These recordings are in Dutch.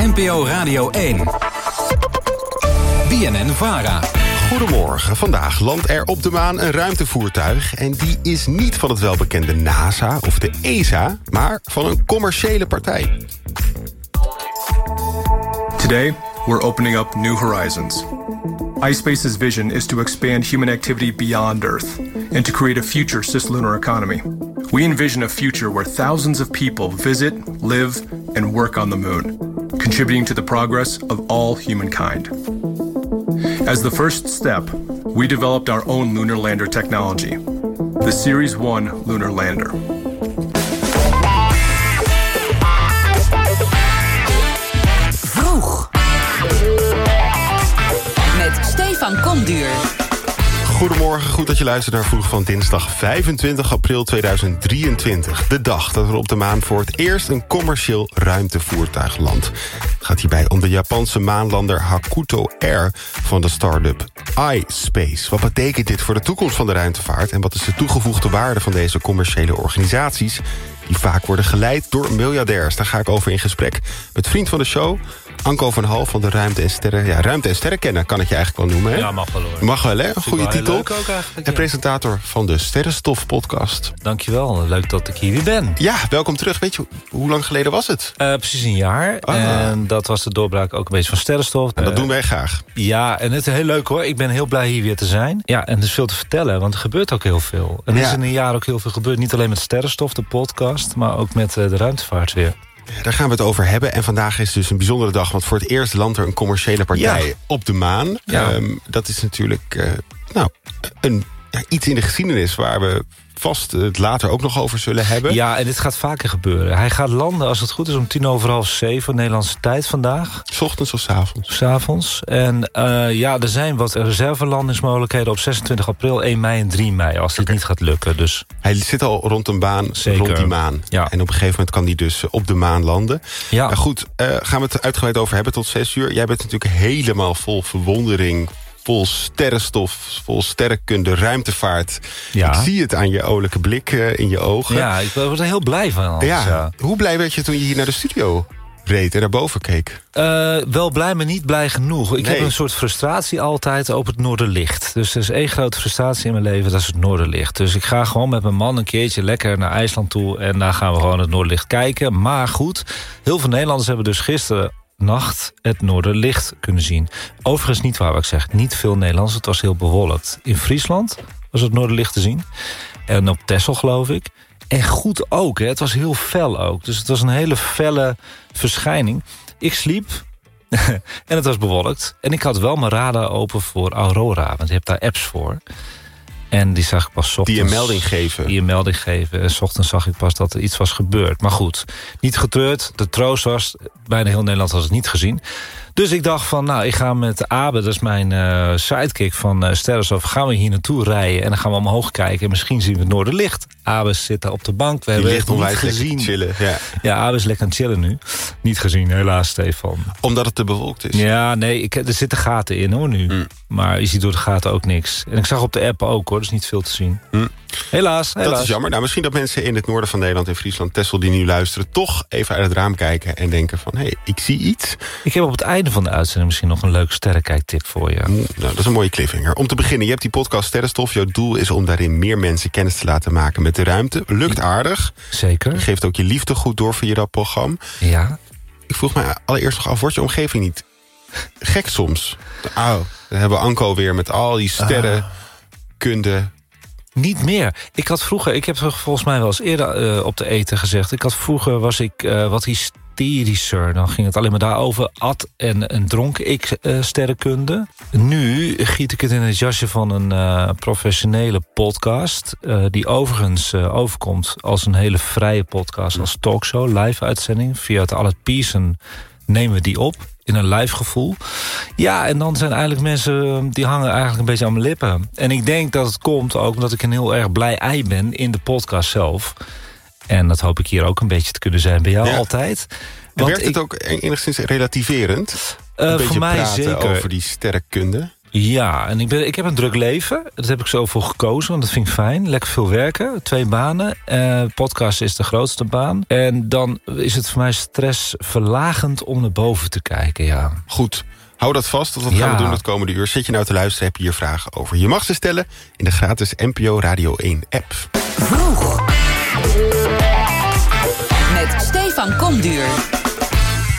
NPO Radio 1. BNN Vara. Goedemorgen. Vandaag landt er op de maan een ruimtevoertuig... en die is niet van het welbekende NASA of de ESA... maar van een commerciële partij. Today, we're opening up new horizons. iSpace's vision is to expand human activity beyond Earth and to create a future cislunar economy. We envision a future where thousands of people visit, live, and work on the moon, contributing to the progress of all humankind. As the first step, we developed our own lunar lander technology, the Series 1 lunar lander. Goedemorgen, goed dat je luistert naar Vroeg van dinsdag 25 april 2023. De dag dat er op de maan voor het eerst een commercieel ruimtevoertuig landt. Gaat hierbij om de Japanse maanlander Hakuto Air van de start-up iSpace. Wat betekent dit voor de toekomst van de ruimtevaart... en wat is de toegevoegde waarde van deze commerciële organisaties... die vaak worden geleid door miljardairs? Daar ga ik over in gesprek met vriend van de show... Anko van Hal van de Ruimte en Sterren... Ja, Ruimte en Sterren kennen kan ik je eigenlijk wel noemen, hè? Ja, mag wel hoor. Mag wel, hè? Goede titel. leuk ook eigenlijk, en ja. presentator van de Sterrenstof-podcast. Dankjewel, leuk dat ik hier weer ben. Ja, welkom terug. Weet je, hoe lang geleden was het? Eh, precies een jaar. Ah. En dat was de doorbraak ook een beetje van sterrenstof. En dat Eh, doen wij graag. Ja, en het is heel leuk hoor. Ik ben heel blij hier weer te zijn. Ja, en er is veel te vertellen, want er gebeurt ook heel veel. En er Ja. is in een jaar ook heel veel gebeurd. Niet alleen met sterrenstof, de podcast, maar ook met eh, de ruimtevaart weer. Daar gaan we het over hebben. En vandaag is dus een bijzondere dag... want voor het eerst landt er een commerciële partij Ja. op de maan. Ja. Ehm, dat is natuurlijk eh, nou, een, iets in de geschiedenis... waar we vast het later ook nog over zullen hebben. Ja, en dit gaat vaker gebeuren. Hij gaat landen, als het goed is, om tien over half zeven... Nederlandse tijd vandaag. S ochtends of s avonds. S'avonds. En eh, ja, er zijn wat reservelandingsmogelijkheden op 26 april, 1 mei en 3 mei... als dit niet gaat lukken. Dus Hij zit al rond een baan, Zeker. rond die maan. Ja. En op een gegeven moment kan hij dus op de maan landen. ja, Nou goed, eh, gaan we het uitgebreid over hebben tot zes uur. Jij bent natuurlijk helemaal vol verwondering... vol sterrenstof, vol sterrenkunde, ruimtevaart. Ja. Ik zie het aan je olijke blik eh, in je ogen. ja, ik word er heel blij van. anders, Ja. ja. Hoe blij werd je toen je hier naar de studio reed en naar boven keek? Eh, wel blij, maar niet blij genoeg. Ik Nee. heb een soort frustratie altijd op het Noorderlicht. Dus er is één grote frustratie in mijn leven, dat is het Noorderlicht. Dus ik ga gewoon met mijn man een keertje lekker naar IJsland toe... en daar gaan we gewoon het Noorderlicht kijken. Maar goed, heel veel Nederlanders hebben dus gisteren nacht het Noorderlicht kunnen zien. Overigens niet waar wat ik zeg. Niet veel Nederlanders, het was heel bewolkt. In Friesland was het Noorderlicht te zien. En op Texel geloof ik. En goed ook, hè. het was heel fel ook. Dus het was een hele felle verschijning. Ik sliep en het was bewolkt. En ik had wel mijn radar open voor Aurora. Want je hebt daar apps voor. En die zag ik pas ochtends. Die een melding geven. Die een melding geven. En 's ochtends zag ik pas dat er iets was gebeurd. Maar goed, niet getreurd. De troost was, bijna heel Nederland had het niet gezien. Dus ik dacht van, nou, ik ga met Abe, dat is mijn eh, sidekick van uh, Sterrenstof... gaan we hier naartoe rijden en dan gaan we omhoog kijken... en misschien zien we het Noorderlicht. Abe zit daar op de bank, we Die hebben het niet gezien. chillen. Ja. Ja, Abe is lekker aan het chillen nu. Niet gezien, helaas, Stefan. Omdat het te bewolkt is. Ja, nee, ik, er zitten gaten in hoor nu. Mm. Maar je ziet door de gaten ook niks. En ik zag op de app ook hoor, dus niet veel te zien. Mm. Helaas, helaas. Dat is jammer. Nou, misschien dat mensen in het noorden van Nederland, in Friesland, Texel, die nu luisteren, toch even uit het raam kijken en denken van, hé, hey, ik zie iets. Ik heb op het einde van de uitzending misschien nog een leuk sterrenkijktip voor je. Nou, dat is een mooie cliffhanger. Om te beginnen, je hebt die podcast Sterrenstof. Jouw doel is om daarin meer mensen kennis te laten maken met de ruimte. Lukt aardig. Je Zeker. geeft ook je liefde goed door via dat programma. Ja. Ik vroeg me allereerst nog af, wordt je omgeving niet gek soms? Oh, dan hebben we Anko weer met al die sterrenkunde. Niet meer. Ik had vroeger, ik heb volgens mij wel eens eerder eh, op de eten gezegd. Ik had vroeger was ik eh, wat hysterischer. Dan ging het alleen maar daarover. At en, en dronk ik eh, sterrenkunde. Nu giet ik het in het jasje van een eh, professionele podcast. eh, die overigens overkomt als een hele vrije podcast. Als talkshow, live uitzending. Via het Allet Pearson nemen we die op. In een live gevoel. Ja, en dan zijn eigenlijk mensen... die hangen eigenlijk een beetje aan mijn lippen. En ik denk dat het komt ook omdat ik een heel erg blij ei ben... in de podcast zelf. En dat hoop ik hier ook een beetje te kunnen zijn bij jou Ja. altijd. Want werkt het ik- ook enigszins relativerend? eh, een beetje voor mij praten zeker. over die sterrenkunde. Ja, en ik, ben, ik heb een druk leven. Dat heb ik zo voor gekozen, want dat vind ik fijn. Lekker veel werken, twee banen. Eh, podcast is de grootste baan. En dan is het voor mij stressverlagend om naar boven te kijken, ja. Goed. Hou dat vast, want dat gaan we doen het komende uur. Zit je nou te luisteren, heb je hier vragen over. Je mag ze stellen in de gratis NPO Radio 1 app. Vroeg. Stefan Komduur.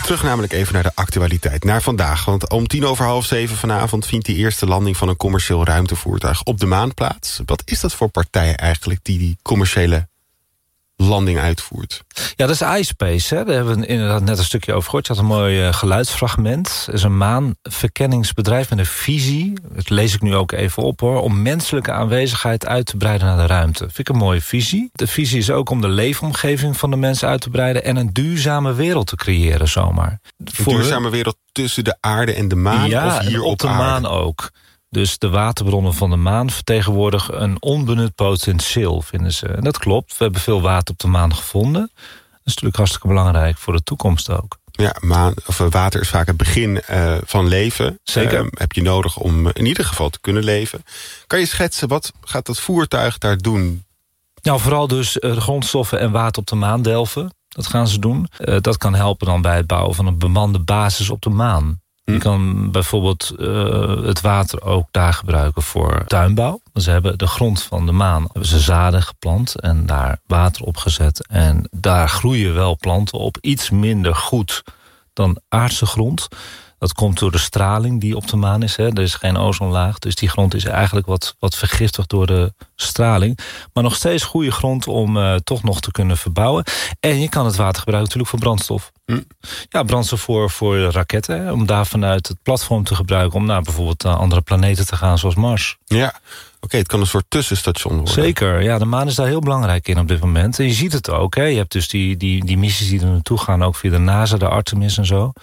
Terug namelijk even naar de actualiteit, naar vandaag. Want om tien over half zeven vanavond... vindt die eerste landing van een commercieel ruimtevoertuig op de maan plaats. Wat is dat voor partij eigenlijk die die commerciële landing uitvoert? Ja, dat is iSpace. Hè. Daar hebben we inderdaad net een stukje over gehoord. Je had een mooi eh, geluidsfragment. Het is een maanverkenningsbedrijf met een visie. Dat lees ik nu ook even op hoor. Om menselijke aanwezigheid uit te breiden naar de ruimte. Vind ik een mooie visie. De visie is ook om de leefomgeving van de mensen uit te breiden. En een duurzame wereld te creëren zomaar. Een duurzame wereld tussen de aarde en de maan? ja, of hier en op de aarde? maan ook. Dus de waterbronnen van de maan vertegenwoordigen een onbenut potentieel, vinden ze. En dat klopt. We hebben veel water op de maan gevonden. Dat is natuurlijk hartstikke belangrijk voor de toekomst ook. Ja, maan, of eh, water is vaak het begin eh, van leven. Zeker. Eh, heb je nodig om in ieder geval te kunnen leven. Kan je schetsen, wat gaat dat voertuig daar doen? Nou, vooral dus eh, grondstoffen en water op de maan delven. Dat gaan ze doen. Eh, dat kan helpen dan bij het bouwen van een bemande basis op de maan. Je kan bijvoorbeeld eh, het water ook daar gebruiken voor tuinbouw. Ze hebben de grond van de maan hebben ze zaden geplant en daar water op gezet. En daar groeien wel planten op iets minder goed dan aardse grond. Dat komt door de straling die op de maan is. Hè. Er is geen ozonlaag, dus die grond is eigenlijk wat, wat vergiftigd door de straling. Maar nog steeds goede grond om eh, toch nog te kunnen verbouwen. En je kan het water gebruiken natuurlijk voor brandstof. Hm. Ja, brandstof voor, voor raketten. Hè, om daar vanuit het platform te gebruiken... om naar bijvoorbeeld naar andere planeten te gaan, zoals Mars. Ja, oké, het kan een soort tussenstation worden. Zeker, ja, de maan is daar heel belangrijk in op dit moment. En je ziet het ook, hè. je hebt dus die, die, die missies die er naartoe gaan... ook via de NASA, de Artemis en zo.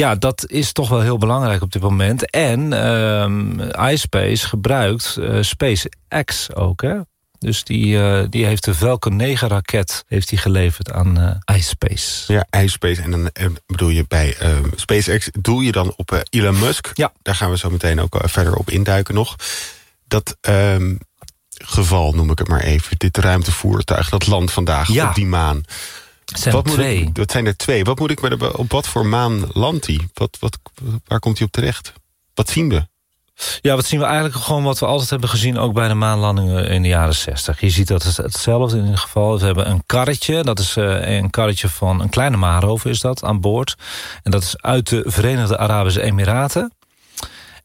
Ja, dat is toch wel heel belangrijk op dit moment. En ehm iSpace gebruikt eh, SpaceX ook, hè. Dus die, eh, die heeft de Falcon 9-raket heeft die geleverd aan eh, iSpace. Ja, iSpace. En dan bedoel je bij eh, SpaceX, doel je dan op Elon Musk? Ja. Daar gaan we zo meteen ook verder op induiken nog. Dat ehm, geval, noem ik het maar even, dit ruimtevoertuig, dat landt vandaag Ja. op die maan. Zijn Wat moet twee. ik, dat zijn er twee. Wat moet ik met op wat voor maan landt hij? Wat, wat, waar komt hij op terecht? Wat zien we? Ja, wat zien we eigenlijk gewoon wat we altijd hebben gezien... ook bij de maanlandingen in de jaren 60. Je ziet dat het hetzelfde in ieder geval. We hebben een karretje, dat is eh, een karretje van een kleine maanrover is dat, aan boord. En dat is uit de Verenigde Arabische Emiraten.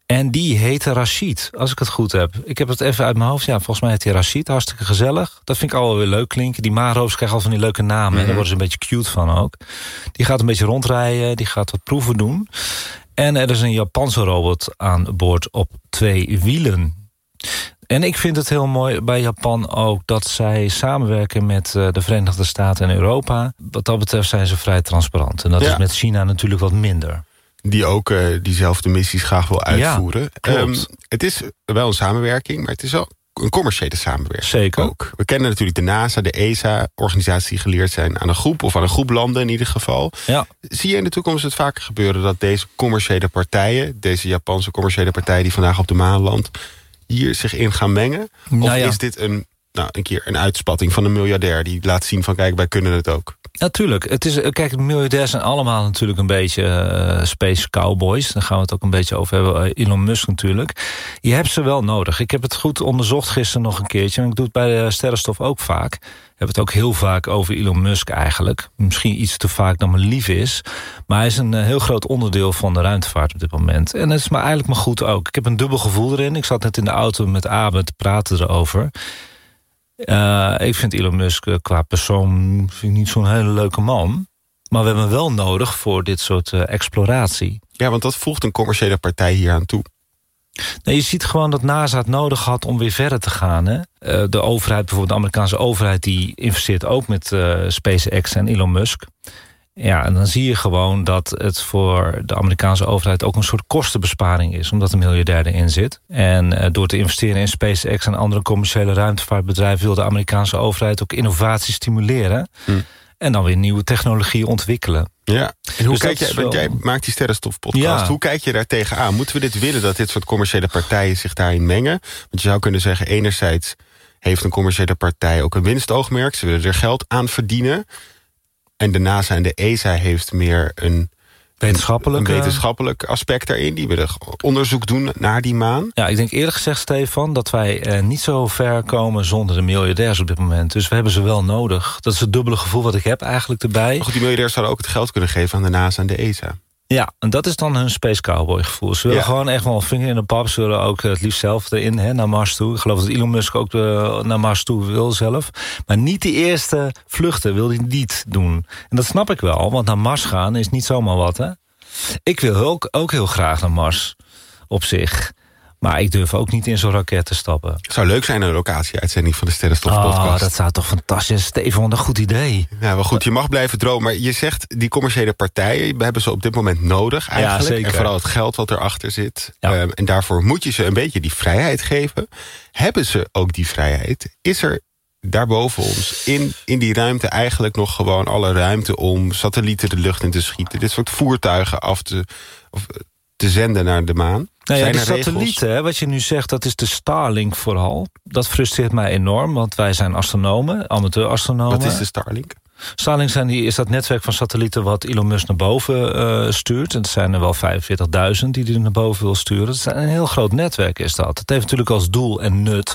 En die heette Rashid, als ik het goed heb. Ik heb het even uit mijn hoofd. Ja, volgens mij heet hij Rashid. Hartstikke gezellig. Dat vind ik al wel weer leuk klinken. Die maanrovers krijgen al van die leuke namen. En daar worden ze een beetje cute van ook. Die gaat een beetje rondrijden. Die gaat wat proeven doen. En er is een Japanse robot aan boord op twee wielen. En ik vind het heel mooi bij Japan ook dat zij samenwerken met eh, de Verenigde Staten en Europa. Wat dat betreft zijn ze vrij transparant. En dat Ja. is met China natuurlijk wat minder. Die ook eh, diezelfde missies graag wil uitvoeren. klopt. Ehm, het is wel een samenwerking, maar het is wel een commerciële samenwerking. Zeker. Ook. We kennen natuurlijk de NASA, de ESA, organisaties die geleerd zijn aan een groep... of aan een groep landen in ieder geval. Ja. Zie je in de toekomst het vaker gebeuren dat deze commerciële partijen... deze Japanse commerciële partij die vandaag op de maan landt... hier zich in gaan mengen? Of Nou ja. is dit een, nou, een keer een uitspatting van een miljardair... die laat zien van kijk, wij kunnen het ook? Natuurlijk. Het is, eh, kijk, miljardairs zijn allemaal natuurlijk een beetje eh, space cowboys. Daar gaan we het ook een beetje over hebben. Eh, Elon Musk natuurlijk. Je hebt ze wel nodig. Ik heb het goed onderzocht gisteren nog een keertje. En ik doe het bij de sterrenstof ook vaak. Ik heb het ook heel vaak over Elon Musk eigenlijk. Misschien iets te vaak dan me lief is. Maar hij is een heel groot onderdeel van de ruimtevaart op dit moment. En dat is maar eigenlijk maar goed ook. Ik heb een dubbel gevoel erin. Ik zat net in de auto met Abe te praten erover. Eh, ik vind Elon Musk eh, qua persoon niet zo'n hele leuke man. Maar we hebben hem wel nodig voor dit soort eh, exploratie. Ja, want dat voegt een commerciële partij hier aan toe. Nou, je ziet gewoon dat NASA het nodig had om weer verder te gaan. Hè? De overheid, bijvoorbeeld de Amerikaanse overheid... die investeert ook met SpaceX en Elon Musk. Ja, en dan zie je gewoon dat het voor de Amerikaanse overheid... ook een soort kostenbesparing is, omdat een miljardair erin zit. En eh, door te investeren in SpaceX en andere commerciële ruimtevaartbedrijven... wil de Amerikaanse overheid ook innovatie stimuleren. Hm. En dan weer nieuwe technologie ontwikkelen. Ja, en hoe Dus kijk jij, want jij maakt die sterrenstof-podcast. Ja. Hoe kijk je daar tegenaan? Moeten we dit willen, dat dit soort commerciële partijen zich daarin mengen? Want je zou kunnen zeggen, enerzijds heeft een commerciële partij ook een winstoogmerk. Ze willen er geld aan verdienen. En de NASA en de ESA heeft meer een, Wetenschappelijk. een wetenschappelijk aspect daarin. Die willen onderzoek doen naar die maan. Ja, ik denk eerlijk gezegd, Stefan, dat wij eh, niet zo ver komen zonder de miljardairs op dit moment. Dus we hebben ze wel nodig. Dat is het dubbele gevoel wat ik heb eigenlijk erbij. Maar goed, die miljardairs zouden ook het geld kunnen geven aan de NASA en de ESA. Ja, en dat is dan hun Space Cowboy gevoel. Ze willen Ja. gewoon echt wel een vinger in de pap. Ze willen ook het liefst zelf erin, hè, naar Mars toe. Ik geloof dat Elon Musk ook eh, naar Mars toe wil zelf. Maar niet die eerste vluchten wil hij niet doen. En dat snap ik wel, want naar Mars gaan is niet zomaar wat, hè. Ik wil ook, ook heel graag naar Mars, op zich. Maar ik durf ook niet in zo'n raket te stappen. Het zou leuk zijn een locatie-uitzending van de Sterrenstof-podcast. Oh, dat zou toch fantastisch wat een goed idee. Ja, wel goed, je mag blijven dromen. Maar je zegt, die commerciële partijen... we hebben ze op dit moment nodig eigenlijk. zeker. En vooral het geld wat erachter zit. Ja. Ehm, en daarvoor moet je ze een beetje die vrijheid geven. Hebben ze ook die vrijheid? Is er daarboven ons in, in die ruimte eigenlijk nog gewoon alle ruimte... om satellieten de lucht in te schieten? Dit soort voertuigen af te, of, eh, te zenden naar de maan? Nou ja, de satellieten, hè, wat je nu zegt, dat is de Starlink vooral. Dat frustreert mij enorm, want wij zijn astronomen, amateur-astronomen. Wat is de Starlink? Starlink zijn die, is dat netwerk van satellieten wat Elon Musk naar boven eh, stuurt. En het zijn er wel 45.000 die hij naar boven wil sturen. Het is een heel groot netwerk is dat. Het heeft natuurlijk als doel en nut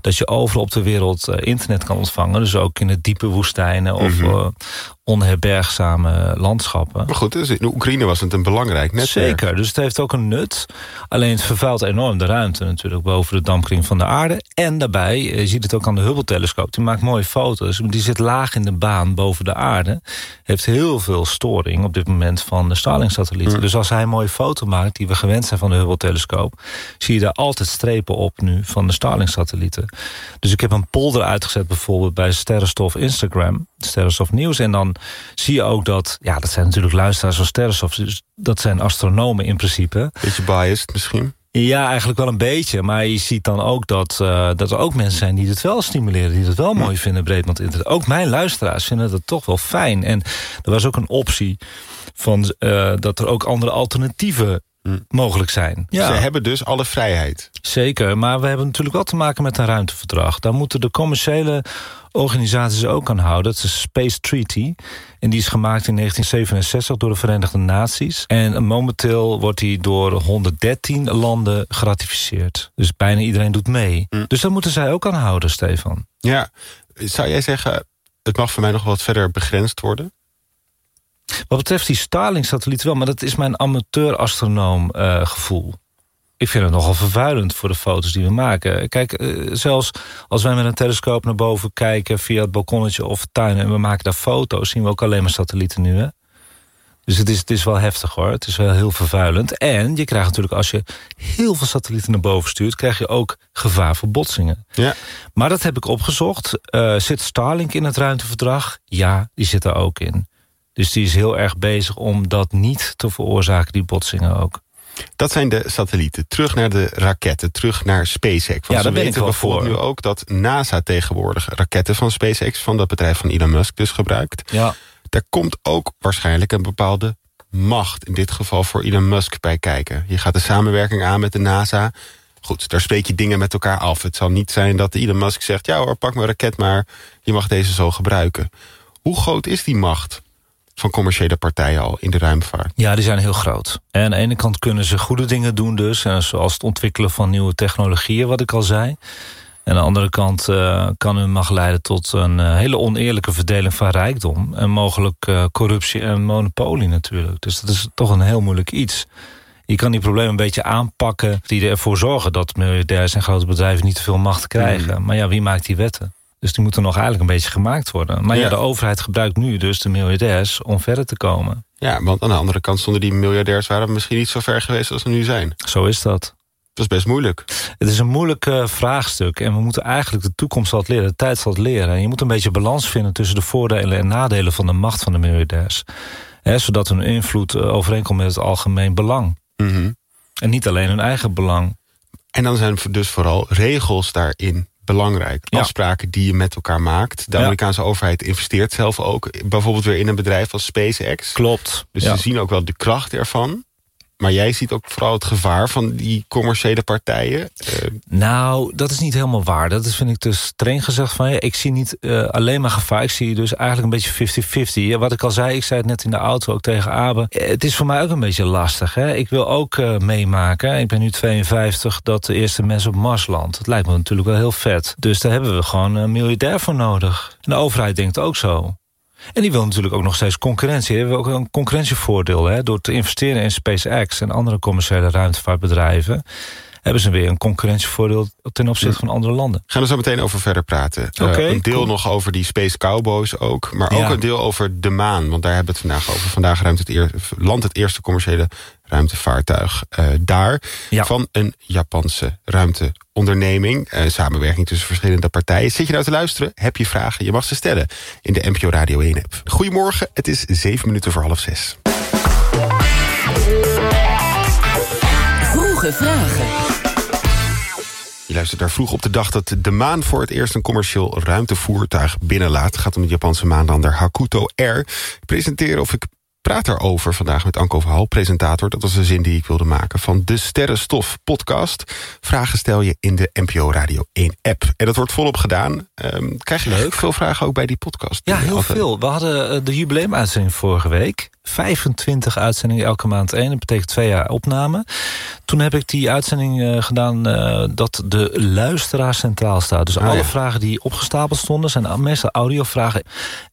dat je overal op de wereld eh, internet kan ontvangen. Dus ook in de diepe woestijnen of eh, onherbergzame landschappen. Maar goed, dus in Oekraïne was het een belangrijk netwerk. Zeker, dus het heeft ook een nut. Alleen het vervuilt enorm de ruimte natuurlijk boven de dampkring van de aarde. En daarbij, je ziet het ook aan de Hubble-telescoop, die maakt mooie foto's. Die zit laag in de baan boven de aarde. Heeft heel veel storing op dit moment van de Starlink-satellieten. Dus als hij een mooie foto maakt, die we gewend zijn van de Hubble-telescoop... zie je daar altijd strepen op nu van de Starlink-satellieten. Dus ik heb een polder uitgezet bijvoorbeeld bij Sterrenstof Instagram. Sterrenstof Nieuws. En dan zie je ook dat, ja, dat zijn natuurlijk luisteraars van Sterrenstof. Dus dat zijn astronomen in principe. Beetje biased misschien. Ja, eigenlijk wel een beetje. Maar je ziet dan ook dat, eh, dat er ook mensen zijn die het wel stimuleren. Die het wel mooi vinden, Breedband Internet. Ook mijn luisteraars vinden dat toch wel fijn. En er was ook een optie van, eh, dat er ook andere alternatieven mogelijk zijn. Ze hebben dus alle vrijheid. Zeker, maar we hebben natuurlijk wel te maken met een ruimteverdrag. Daar moeten de commerciële organisaties ook aan houden. Dat is de Space Treaty. En die is gemaakt in 1967 door de Verenigde Naties. En momenteel wordt die door 113 landen geratificeerd. Dus bijna iedereen doet mee. Dus daar moeten zij ook aan houden, Stefan. Ja, zou jij zeggen, het mag voor mij nog wat verder begrensd worden? Wat betreft die Starlink-satelliet wel, maar dat is mijn amateur-astronoom eh, gevoel. Ik vind het nogal vervuilend voor de foto's die we maken. Kijk, eh, zelfs als wij met een telescoop naar boven kijken... via het balkonnetje of tuin en we maken daar foto's... zien we ook alleen maar satellieten nu, hè? Dus het is, het is wel heftig, hoor. Het is wel heel vervuilend. En je krijgt natuurlijk, als je heel veel satellieten naar boven stuurt... krijg je ook gevaar voor botsingen. Ja. Maar dat heb ik opgezocht. Eh, zit Starlink in het ruimteverdrag? Ja, die zit er ook in. Dus die is heel erg bezig om dat niet te veroorzaken, die botsingen ook. Dat zijn de satellieten. Terug naar de raketten, terug naar SpaceX. Want Ja, we daar ik weten bijvoorbeeld voor. nu ook dat NASA tegenwoordig raketten van SpaceX... van dat bedrijf van Elon Musk dus gebruikt. Ja, Daar komt ook waarschijnlijk een bepaalde macht... in dit geval voor Elon Musk bij kijken. Je gaat de samenwerking aan met de NASA. Goed, daar spreek je dingen met elkaar af. Het zal niet zijn dat Elon Musk zegt... ja hoor, pak mijn raket maar, je mag deze zo gebruiken. Hoe groot is die macht van commerciële partijen al in de ruimtevaart? ja, die zijn heel groot. En aan de ene kant kunnen ze goede dingen doen dus... en zoals het ontwikkelen van nieuwe technologieën, wat ik al zei. En aan de andere kant eh, kan hun mag leiden tot een eh, hele oneerlijke verdeling van rijkdom... en mogelijk eh, corruptie en monopolie natuurlijk. Dus dat is toch een heel moeilijk iets. Je kan die problemen een beetje aanpakken... die ervoor zorgen dat miljardairs en grote bedrijven niet te veel macht krijgen. Maar ja, wie maakt die wetten? Dus die moeten nog eigenlijk een beetje gemaakt worden. Maar ja, Ja. de overheid gebruikt nu dus de miljardairs om verder te komen. Ja, want aan de andere kant zonder die miljardairs... waren we misschien niet zo ver geweest als we nu zijn. Zo is dat. Dat is best moeilijk. Het is een moeilijk eh, vraagstuk en we moeten eigenlijk de toekomst zal het leren, de tijd zal leren. En je moet een beetje balans vinden tussen de voordelen en nadelen van de macht van de miljardairs. Zodat hun invloed eh, overeenkomt met het algemeen belang. Mhm. En niet alleen hun eigen belang. En dan zijn dus vooral regels daarin belangrijk. Afspraken die je met elkaar maakt. De. Amerikaanse overheid investeert zelf ook... bijvoorbeeld weer in een bedrijf als SpaceX. Klopt. Dus ze zien ook wel de kracht ervan. Maar jij ziet ook vooral het gevaar van die commerciële partijen. Eh, Nou, dat is niet helemaal waar. Dat is, vind ik te streng gezegd van je. Ik zie niet eh, alleen maar gevaar. Ik zie dus eigenlijk een beetje 50-50. Ja, Wat ik al zei, ik zei het net in de auto ook tegen Abe. Eh, Het is voor mij ook een beetje lastig. Hè? Ik wil ook meemaken. Ik ben nu 52 dat de eerste mens op Mars landt. Dat lijkt me natuurlijk wel heel vet. Dus daar hebben we gewoon een miljardair voor nodig. En de overheid denkt ook zo. En die wil natuurlijk ook nog steeds concurrentie. We hebben ook een concurrentievoordeel. Hè? Door te investeren in SpaceX en andere commerciële ruimtevaartbedrijven... hebben ze weer een concurrentievoordeel ten opzichte van andere landen. gaan we zo meteen over verder praten. Eh, een deel cool. nog over die Space Cowboys ook. Maar ook Ja. een deel over de maan. Want daar hebben we het vandaag over. Vandaag ruimt het eer, landt het eerste commerciële ruimtevaartuig eh, daar. Ja. Van een Japanse ruimteonderneming. Eh, samenwerking tussen verschillende partijen. Zit je nou te luisteren? Heb je vragen? Je mag ze stellen in de NPO Radio 1 app. Goedemorgen, het is zeven minuten voor half zes. Vroege vragen. Je luistert daar vroeg op de dag dat de maan voor het eerst een commercieel ruimtevoertuig binnenlaat. Het gaat om de Japanse maanlander Hakuto Air. Ik presenteer of ik praat daarover vandaag met Anko Verhaal, presentator. Dat was de zin die ik wilde maken van de Sterrenstof podcast. Vragen stel je in de NPO Radio 1 app. En dat wordt volop gedaan. Ehm, krijg je Leuk. veel vragen ook bij die podcast? Ja, heel altijd- veel. We hadden eh, de jubileumuitzending vorige week. 25 uitzendingen elke maand één. Dat betekent twee jaar opname. Toen heb ik die uitzending eh, gedaan eh, dat de luisteraar centraal staat. Dus Ah, alle ja. vragen die opgestapeld stonden... zijn meestal audiovragen.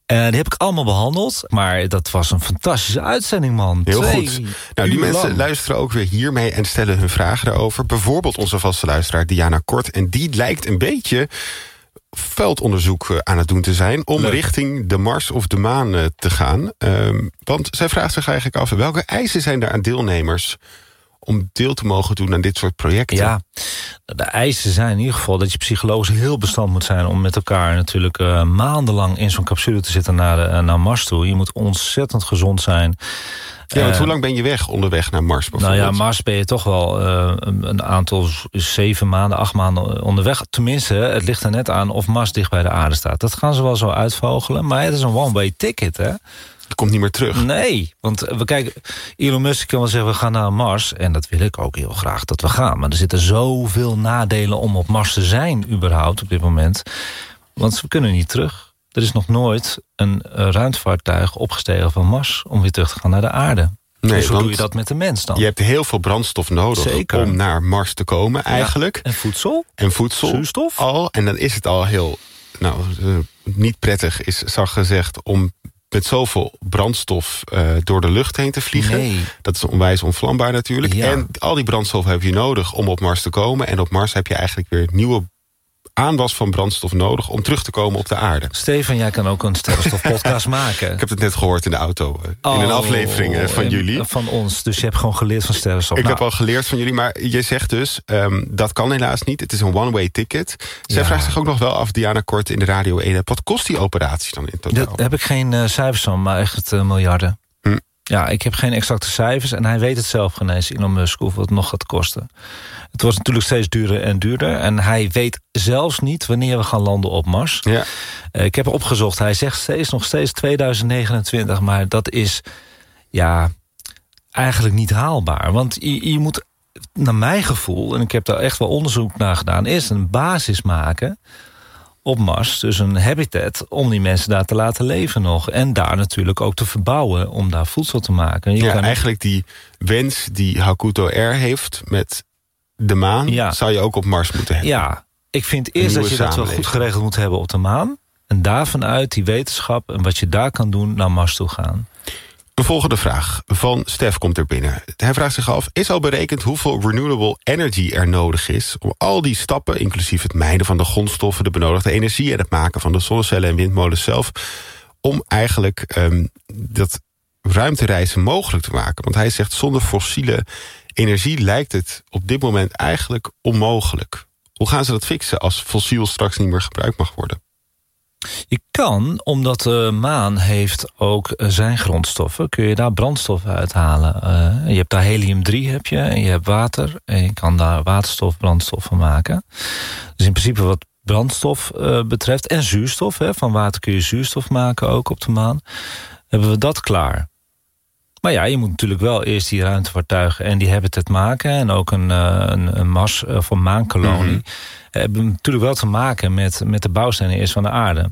En die heb ik allemaal behandeld. Maar dat was een fantastische uitzending, man. Heel Twee goed. Nou, die mensen lang. luisteren ook weer hiermee en stellen hun vragen daarover. Bijvoorbeeld onze vaste luisteraar Diana Kort. En die lijkt een beetje veldonderzoek eh, aan het doen te zijn... om Leuk. richting de Mars of de maan te gaan. Ehm, want zij vraagt zich eigenlijk af... welke eisen zijn er aan deelnemers om deel te mogen doen aan dit soort projecten? Ja, de eisen zijn in ieder geval dat je psychologisch heel bestand moet zijn... om met elkaar natuurlijk eh, maandenlang in zo'n capsule te zitten naar, de, eh, naar Mars toe. Je moet ontzettend gezond zijn. Ja, want Eh, hoe lang ben je weg onderweg naar Mars Nou bijvoorbeeld? ja, Mars ben je toch wel een aantal zeven maanden, acht maanden onderweg. Tenminste, het ligt er net aan of Mars dicht bij de aarde staat. Dat gaan ze wel zo uitvogelen, maar het is een one-way ticket, hè? Komt niet meer terug. Nee, want we kijken, Elon Musk kan wel zeggen we gaan naar Mars. En dat wil ik ook heel graag dat we gaan. Maar er zitten zoveel nadelen om op Mars te zijn überhaupt op dit moment. Want we kunnen niet terug. Er is nog nooit een eh, ruimtevaartuig opgestegen van Mars... om weer terug te gaan naar de aarde. Nee, dus hoe doe je dat met de mens dan? Je hebt heel veel brandstof nodig Zeker. om naar Mars te komen eigenlijk. En voedsel? En voedsel Zuurstof? al. En dan is het al heel nou, eh, niet prettig, is zag gezegd, om met zoveel brandstof eh, door de lucht heen te vliegen. Nee. Dat is onwijs onvlambaar natuurlijk. Ja. En al die brandstof heb je nodig om op Mars te komen. En op Mars heb je eigenlijk weer nieuwe aanwas van brandstof nodig... om terug te komen op de aarde. Stefan, jij kan ook een sterrenstof-podcast maken. Ik heb het net gehoord in de auto. eh, in een Oh, aflevering eh, van jullie. Van ons, dus je hebt gewoon geleerd van sterrenstof. Ik Nou, heb al geleerd van jullie, maar je zegt dus... ehm, dat kan helaas niet, het is een one-way ticket. Zij Ja. vraagt zich ook nog wel af, Diana Kort in de Radio 1... wat kost die operatie dan in totaal? Daar heb ik geen eh, cijfers van, maar echt eh, miljarden. Ja, ik heb geen exacte cijfers en hij weet het zelf geen eens, Elon Musk, hoeveel het nog gaat kosten. Het wordt natuurlijk steeds duurder en duurder. En hij weet zelfs niet wanneer we gaan landen op Mars. Ja, Eh, ik heb opgezocht, hij zegt steeds nog steeds 2029, maar dat is ja eigenlijk niet haalbaar. Want je, je moet, naar mijn gevoel, en ik heb daar echt wel onderzoek naar gedaan, eerst een basis maken op Mars, dus een habitat, om die mensen daar te laten leven nog. En daar natuurlijk ook te verbouwen om daar voedsel te maken. Je ja kan eigenlijk die wens die Hakuto Air heeft met de maan... Ja. zou je ook op Mars moeten hebben. Ja, ik vind eerst dat je dat wel goed geregeld moet hebben op de maan. En daarvan uit die wetenschap en wat je daar kan doen naar Mars toe gaan. De volgende vraag van Stef komt er binnen. Hij vraagt zich af, is al berekend hoeveel renewable energy er nodig is... om al die stappen, inclusief het mijnen van de grondstoffen... de benodigde energie en het maken van de zonnecellen en windmolens zelf... om eigenlijk ehm, dat ruimtereizen mogelijk te maken? Want hij zegt, zonder fossiele energie lijkt het op dit moment eigenlijk onmogelijk. Hoe gaan ze dat fixen als fossiel straks niet meer gebruikt mag worden? Je kan, omdat de maan heeft ook eh, zijn grondstoffen... kun je daar brandstof uithalen. Eh, je hebt daar helium-3 heb je, en je hebt water... en je kan daar waterstof, brandstof van maken. Dus in principe wat brandstof uh, betreft. En zuurstof. Hè. Van water kun je zuurstof maken ook op de maan. Hebben we dat klaar. Maar ja, je moet natuurlijk wel eerst die ruimtevaartuigen en die habitat maken. En ook een, een, een Mars of een maankolonie. Mm Hebben natuurlijk wel te maken met, met de bouwstenen eerst van de aarde.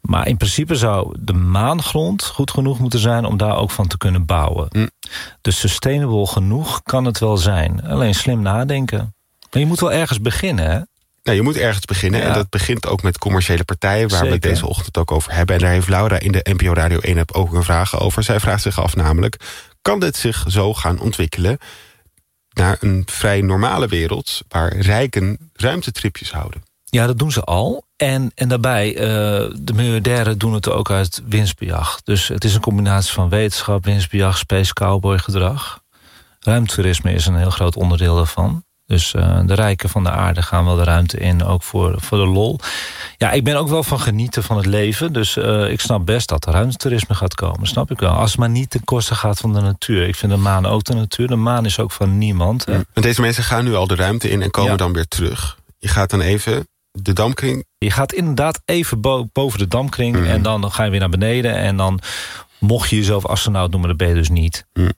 Maar in principe zou de maangrond goed genoeg moeten zijn... om daar ook van te kunnen bouwen. Mm. Dus sustainable genoeg kan het wel zijn. Alleen slim nadenken. Maar je moet wel ergens beginnen, hè? Nou, je moet ergens beginnen. En dat begint ook met commerciële partijen... waar we het deze ochtend ook over hebben. En daar heeft Laura in de NPO Radio 1 heb ook een vraag over. Zij vraagt zich af namelijk... kan dit zich zo gaan ontwikkelen naar een vrij normale wereld... waar rijken ruimtetripjes houden? Ja, dat doen ze al. En, en daarbij, uh, de miljardairen doen het ook uit winstbejag. Dus het is een combinatie van wetenschap, winstbejag, space cowboy gedrag. Ruimtoerisme is een heel groot onderdeel daarvan. Dus uh, de rijken van de aarde gaan wel de ruimte in, ook voor, voor de lol. Ja, ik ben ook wel van genieten van het leven. Dus uh, ik snap best dat er ruimtetoerisme gaat komen. Snap ik wel. Als het maar niet ten koste gaat van de natuur. Ik vind de maan ook de natuur. De maan is ook van niemand. Ja. En deze mensen gaan nu al de ruimte in en komen ja. dan weer terug. Je gaat dan even de damkring? Je gaat inderdaad even boven de damkring... Mhm. en dan ga je weer naar beneden en dan... Mocht je jezelf astronaut noemen, dan ben je dus niet. Mm.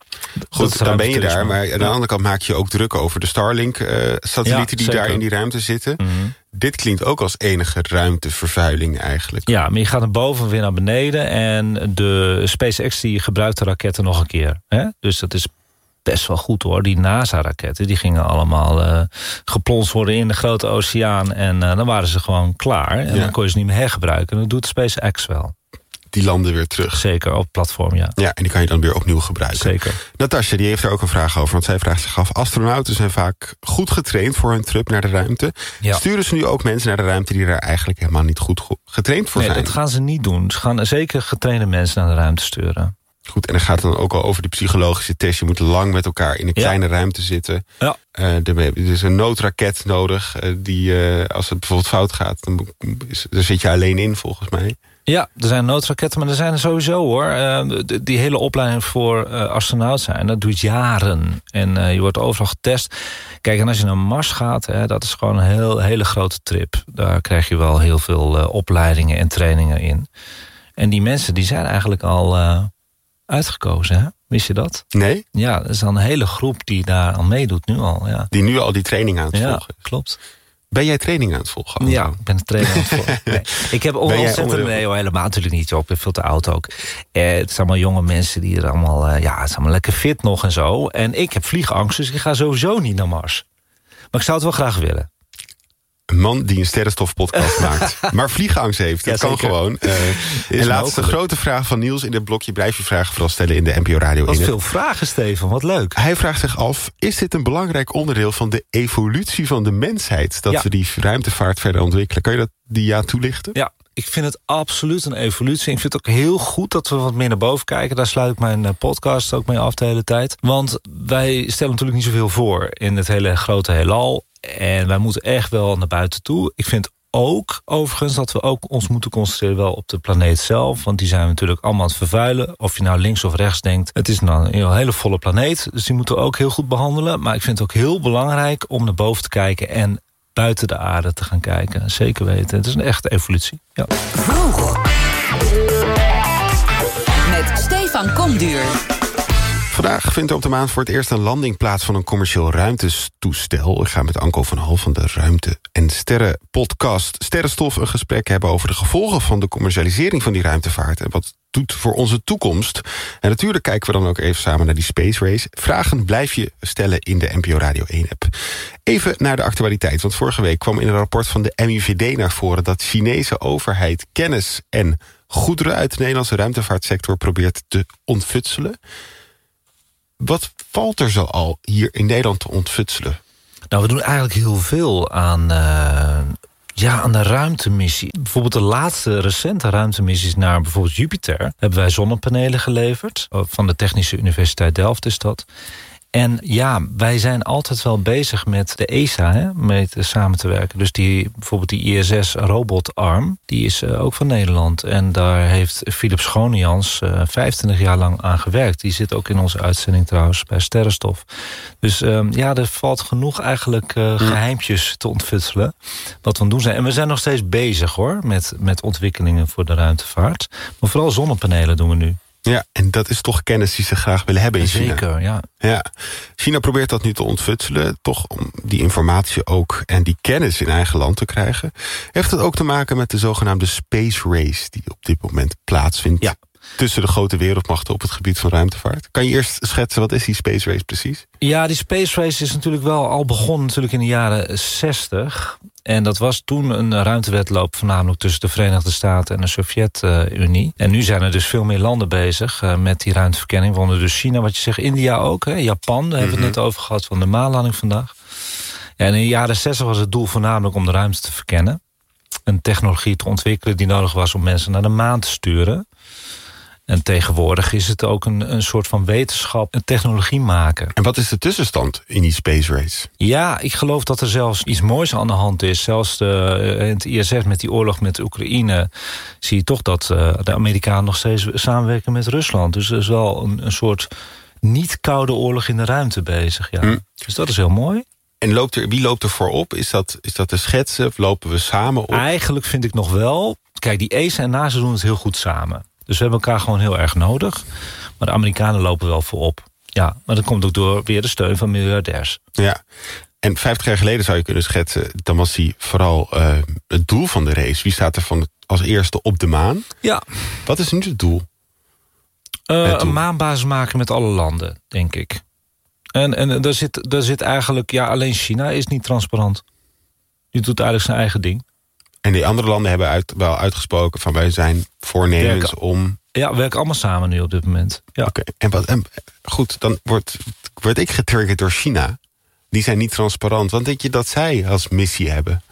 Goed, dan ben je daar. Maar aan de andere kant maak je ook druk over de Starlink-satellieten... die daar in die ruimte zitten. Mhm. Dit klinkt ook als enige ruimtevervuiling eigenlijk. Ja, maar je gaat naar boven weer naar beneden... en de SpaceX die gebruikt de raketten nog een keer. Hè? Dus dat is best wel goed hoor. Die NASA-raketten die gingen allemaal uh, geplonst worden in de grote oceaan. En uh, dan waren ze gewoon klaar. En dan kon je ze niet meer hergebruiken. En dat doet SpaceX wel. Die landen weer terug. Zeker, op platform, ja. Ja, en die kan je dan weer opnieuw gebruiken. Zeker. Natasja, die heeft er ook een vraag over. Want zij vraagt zich af, astronauten zijn vaak goed getraind... voor hun trip naar de ruimte. Ja. Sturen ze nu ook mensen naar de ruimte... die daar eigenlijk helemaal niet goed getraind voor nee, zijn? dat gaan ze niet doen. Ze gaan zeker getrainde mensen naar de ruimte sturen. Goed, en dan gaat het dan ook al over die psychologische test. Je moet lang met elkaar in een kleine ruimte zitten. Ja. Uh, er is een noodraket nodig. Uh, die, uh, als het bijvoorbeeld fout gaat, dan, is, dan zit je alleen in volgens mij. Ja, er zijn noodraketten, maar er zijn er sowieso hoor. Die, die hele opleiding voor astronaut zijn, dat doet jaren. En je wordt overal getest. Kijk, en als je naar Mars gaat, hè, dat is gewoon een heel, hele grote trip. Daar krijg je wel heel veel opleidingen en trainingen in. En die mensen die zijn eigenlijk al uitgekozen. Hè? Wist je dat? Nee? Ja, er is al een hele groep die daar al meedoet nu al. Ja. Die nu al die training aan het ja, volgen klopt. Ben jij training aan het volgen? Ja, ik ben training aan het volgen. Nee. Ik heb ontzettend... Nee, hoor, helemaal natuurlijk niet. Op. Ik ben veel te oud ook. Eh, het zijn allemaal jonge mensen die er allemaal... Uh, ja, het is allemaal lekker fit nog en zo. En ik heb vliegangst, dus ik ga sowieso niet naar Mars. Maar ik zou het wel graag willen. Een man die een sterrenstofpodcast maakt. Maar vliegangst heeft. Dat ja, kan gewoon. Uh, en laatste grote vraag van Niels in dit blokje. Blijf je vragen vooral stellen in de NPO Radio Wat veel vragen, Steven. Wat leuk. Hij vraagt zich af, is dit een belangrijk onderdeel van de evolutie van de mensheid? Dat ja. we die ruimtevaart verder ontwikkelen. Kan je dat die ja toelichten? Ja, ik vind het absoluut een evolutie. Ik vind het ook heel goed dat we wat meer naar boven kijken. Daar sluit ik mijn podcast ook mee af de hele tijd. Want wij stellen natuurlijk niet zoveel voor in het hele grote heelal. En wij moeten echt wel naar buiten toe. Ik vind ook overigens dat we ook ons moeten concentreren wel op de planeet zelf. Want die zijn we natuurlijk allemaal aan het vervuilen. Of je nou links of rechts denkt. Het is nou een hele volle planeet. Dus die moeten we ook heel goed behandelen. Maar ik vind het ook heel belangrijk om naar boven te kijken. En buiten de aarde te gaan kijken. Zeker weten. Het is een echte evolutie. Ja. Met Stefan Komduur. Vandaag vindt op de maan voor het eerst een landing plaats van een commercieel ruimtestoestel. Ik ga met Anko van Hal van de Ruimte en Sterren podcast Sterrenstof een gesprek hebben over de gevolgen van de commercialisering van die ruimtevaart en wat doet voor onze toekomst. En natuurlijk kijken we dan ook even samen naar die space race. Vragen blijf je stellen in de NPO Radio 1 app. Even naar de actualiteit, want vorige week kwam in een rapport van de MIVD naar voren dat Chinese overheid kennis en goederen uit de Nederlandse ruimtevaartsector probeert te ontfutselen. Wat valt er zo al hier in Nederland te ontfutselen? Nou, we doen eigenlijk heel veel aan, uh, ja, aan de ruimtemissie. Bijvoorbeeld de laatste recente ruimtemissies naar bijvoorbeeld Jupiter... hebben wij zonnepanelen geleverd. Van de Technische Universiteit Delft is dat. En ja, wij zijn altijd wel bezig met de ESA, hè, mee te samen te werken. Dus die, bijvoorbeeld die ISS-robotarm, die is uh, ook van Nederland. En daar heeft Philips Schonejans uh, 25 jaar lang aan gewerkt. Die zit ook in onze uitzending trouwens bij Sterrenstof. Dus um, ja, er valt genoeg eigenlijk uh, geheimpjes te ontfutselen. Wat we aan doen zijn. En we zijn nog steeds bezig hoor, met, met ontwikkelingen voor de ruimtevaart. Maar vooral zonnepanelen doen we nu. Ja, en dat is toch kennis die ze graag willen hebben in China. Zeker, ja. ja. China probeert dat nu te ontfutselen. Toch om die informatie ook en die kennis in eigen land te krijgen. Heeft het ook te maken met de zogenaamde space race... die op dit moment plaatsvindt ja. Tussen de grote wereldmachten... op het gebied van ruimtevaart. Kan je eerst schetsen, wat is die space race precies? Ja, die space race is natuurlijk wel al begonnen natuurlijk in de jaren 60... En dat was toen een ruimtewedloop voornamelijk tussen de Verenigde Staten en de Sovjet-Unie. En nu zijn er dus veel meer landen bezig uh, met die ruimteverkenning. Waaronder dus China, wat je zegt, India ook, hè, Japan, daar hebben we het net over gehad van de maanlanding vandaag. En in de jaren 60 was het doel voornamelijk om de ruimte te verkennen. Een technologie te ontwikkelen die nodig was om mensen naar de maan te sturen. En tegenwoordig is het ook een, een soort van wetenschap en technologie maken. En wat is de tussenstand in die space race? Ja, ik geloof dat er zelfs iets moois aan de hand is. Zelfs de, in het ISS met die oorlog met Oekraïne... zie je toch dat uh, de Amerikanen nog steeds samenwerken met Rusland. Dus er is wel een, een soort niet-koude oorlog in de ruimte bezig. Ja. Hm. Dus dat is heel mooi. En loopt er, wie loopt er voorop? Is dat, is dat de schetsen of lopen we samen op? Eigenlijk vind ik nog wel... Kijk, die ESA en NASA doen het heel goed samen. Dus we hebben elkaar gewoon heel erg nodig. Maar de Amerikanen lopen wel voorop. Ja, maar dat komt ook door weer de steun van miljardairs. Ja, en 50 jaar geleden zou je kunnen schetsen... dan was die vooral uh, het doel van de race. Wie staat er van als eerste op de maan? Ja. Wat is nu het doel? Uh, Het doel. een maanbasis maken met alle landen, denk ik. En, en daar, zit, daar zit eigenlijk... Ja, alleen China is niet transparant. Die doet eigenlijk zijn eigen ding. En die andere landen hebben uit, wel uitgesproken... van wij zijn voornemens Werken. om... Ja, we werken allemaal samen nu op dit moment. Ja. Oké, en, wat, en goed, dan word, word ik getriggerd door China. Die zijn niet transparant. Want denk je dat zij als missie hebben?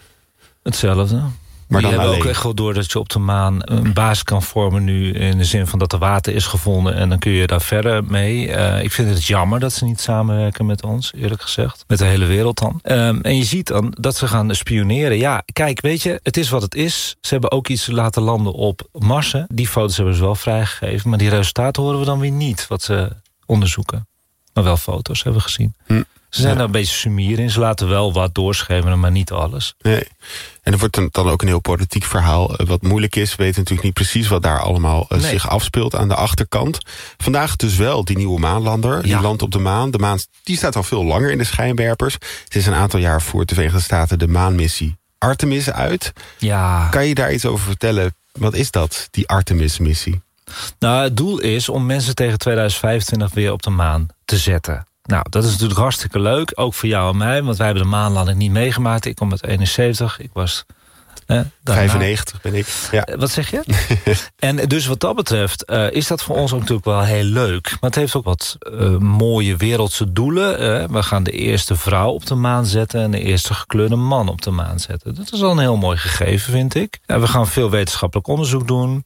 Hetzelfde. Maar die dan hebben alleen. ook echt wel door dat je op de maan een basis kan vormen nu... in de zin van dat er water is gevonden en dan kun je daar verder mee. Uh, ik vind het jammer dat ze niet samenwerken met ons, eerlijk gezegd. Met de hele wereld dan. Um, en je ziet dan dat ze gaan spioneren. Ja, kijk, weet je, het is wat het is. Ze hebben ook iets laten landen op Marsen. Die foto's hebben ze wel vrijgegeven. Maar die resultaten horen we dan weer niet, wat ze onderzoeken. Maar wel foto's hebben we gezien. Hm. Ze zijn Ja. daar een beetje sumier in. Ze laten wel wat doorschemeren, maar niet alles. Nee. En er wordt dan, ook een heel politiek verhaal. eh, Wat moeilijk is, we weten natuurlijk niet precies... wat daar allemaal eh, Nee. zich afspeelt aan de achterkant. Vandaag dus wel die nieuwe maanlander. Die Ja. landt op de maan. De maan die staat al veel langer in de schijnwerpers. Sinds een aantal jaar voert de Verenigde Staten de maanmissie Artemis uit. Ja. Kan je daar iets over vertellen? Wat is dat, die Artemis-missie? Nou, het doel is om mensen tegen 2025 weer op de maan te zetten. Nou, dat is natuurlijk hartstikke leuk. Ook voor jou en mij, want wij hebben de maanlanding niet meegemaakt. Ik kom uit 71, ik was... Eh, daarna- 95 ben ik. Ja. Eh, Wat zeg je? en dus wat dat betreft eh, is dat voor ons ook natuurlijk wel heel leuk. Maar het heeft ook wat eh, mooie wereldse doelen. we gaan de eerste vrouw op de maan zetten... en de eerste gekleurde man op de maan zetten. Dat is al een heel mooi gegeven, vind ik. En we gaan veel wetenschappelijk onderzoek doen.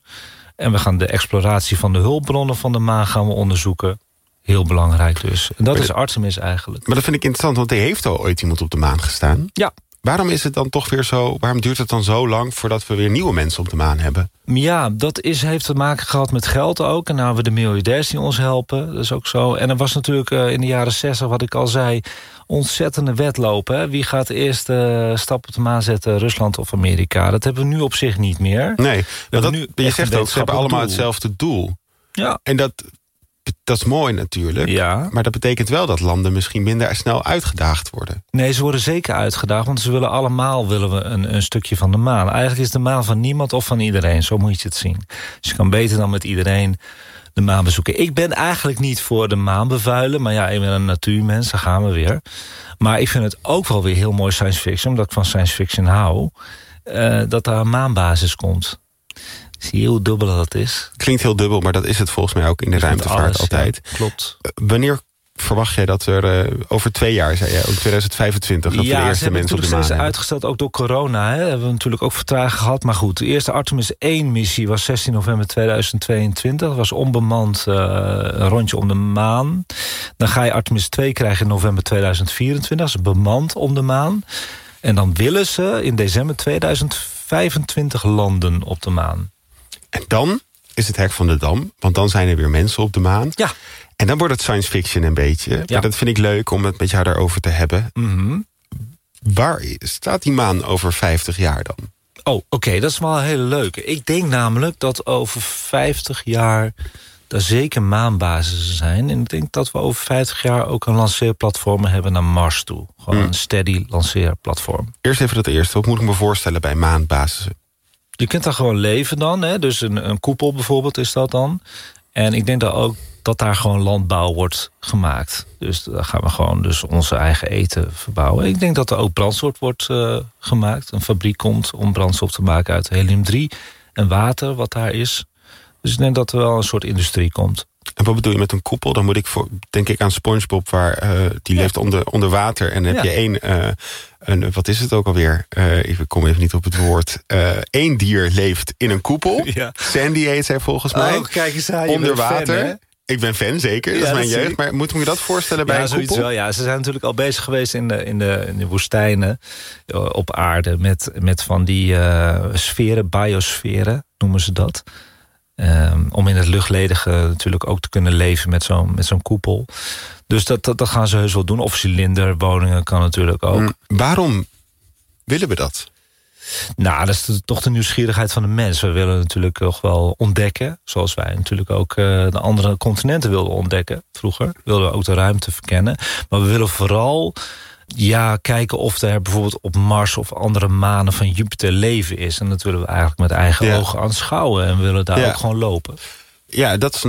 En we gaan de exploratie van de hulpbronnen van de maan gaan we onderzoeken. Heel belangrijk dus. En dat Maar is Artemis eigenlijk. Maar dat vind ik interessant, want er heeft al ooit iemand op de maan gestaan. Ja, Waarom is het dan toch weer zo? Waarom duurt het dan zo lang voordat we weer nieuwe mensen op de maan hebben? Ja, dat is, heeft te maken gehad met geld ook. En nou hebben we de miljardairs die ons helpen. Dat is ook zo. En er was natuurlijk eh, in de jaren 60, wat ik al zei... ontzettende wedlopen. Hè? Wie gaat de eerste stap op de maan zetten? Rusland of Amerika? Dat hebben we nu op zich niet meer. Nee, dat, nu je zegt ook, ze hebben allemaal doel. hetzelfde doel. Ja. En dat, dat is mooi natuurlijk. Ja. Maar dat betekent wel dat landen misschien minder snel uitgedaagd worden. Nee, ze worden zeker uitgedaagd. Want ze willen allemaal willen we een, een stukje van de maan. Eigenlijk is de maan van niemand of van iedereen. Zo moet je het zien. Dus je kan beter dan met iedereen de maan bezoeken. Ik ben eigenlijk niet voor de maan bevuilen. Maar ja, ik ben een natuurmens. Daar gaan we weer. Maar ik vind het ook wel weer heel mooi science fiction. Omdat ik van science fiction hou. eh, dat daar een maanbasis komt. Zie je hoe dubbel dat is? Klinkt heel dubbel, maar dat is het volgens mij ook in de ruimtevaart alles, altijd. ja, klopt. Eh, Wanneer verwacht jij dat er eh, over twee jaar, zei je, ook 2025, dat de eerste mensen op de maan hebben? uitgesteld, ook door corona. Hè. Hebben we natuurlijk ook vertraging gehad. Maar goed, de eerste Artemis 1-missie was 16 november 2022. Dat was onbemand eh, een rondje om de maan. Dan ga je Artemis 2 krijgen in november 2024. Dat is bemand om de maan. En dan willen ze in december 2025 landen op de maan. En dan is het hek van de dam. Want dan zijn er weer mensen op de maan. Ja. En dan wordt het science fiction een beetje. Ja. Maar dat vind ik leuk om het met jou daarover te hebben. Mhm. Waar staat die maan over 50 jaar dan? Oh, oké, dat is wel een hele leuke. Ik denk namelijk dat over 50 jaar er zeker maanbasissen zijn. En ik denk dat we over 50 jaar ook een lanceerplatform hebben naar Mars toe. Gewoon Hmm. een steady lanceerplatform. Eerst even dat eerste. Wat moet ik me voorstellen bij maanbasissen? Je kunt daar gewoon leven dan. Hè? Dus een, een koepel bijvoorbeeld is dat dan. En ik denk dat ook dat daar gewoon landbouw wordt gemaakt. Dus daar gaan we gewoon dus onze eigen eten verbouwen. Ik denk dat er ook brandstof wordt eh, gemaakt. Een fabriek komt om brandstof te maken uit helium-3 en water wat daar is. Dus ik denk dat er wel een soort industrie komt. En wat bedoel je met een koepel? Dan moet ik voor, denk ik aan SpongeBob, waar eh, die leeft onder, onder water. En dan heb Ja. je één, eh, een, wat is het ook alweer? Eh, ik kom even niet op het woord. Eén dier leeft in een koepel. Ja. Sandy heet zij volgens mij. Oh, kijk eens aan, onder fan, water. ik ben fan, zeker. Dat Ja, is mijn dat jeugd. Maar moet ik me dat voorstellen bij ja, een zoiets koepel? wel. Ja, ze zijn natuurlijk al bezig geweest in de, in de, in de woestijnen op aarde met, met van die sferen, biosferen noemen ze dat. Ehm, om in het luchtledige natuurlijk ook te kunnen leven met zo'n met zo'n koepel. Dus dat, dat, dat gaan ze heus wel doen. Of cilinderwoningen kan natuurlijk ook. Mm, Waarom willen we dat? Nou, dat is toch de nieuwsgierigheid van de mens. We willen natuurlijk toch wel ontdekken. Zoals wij natuurlijk ook eh, de andere continenten wilden ontdekken. Vroeger wilden we ook de ruimte verkennen. Maar we willen vooral ja, kijken of er bijvoorbeeld op Mars... of andere manen van Jupiter leven is. En dat willen we eigenlijk met eigen Ja. ogen aanschouwen. En willen daar Ja. ook gewoon lopen. Ja, dat is,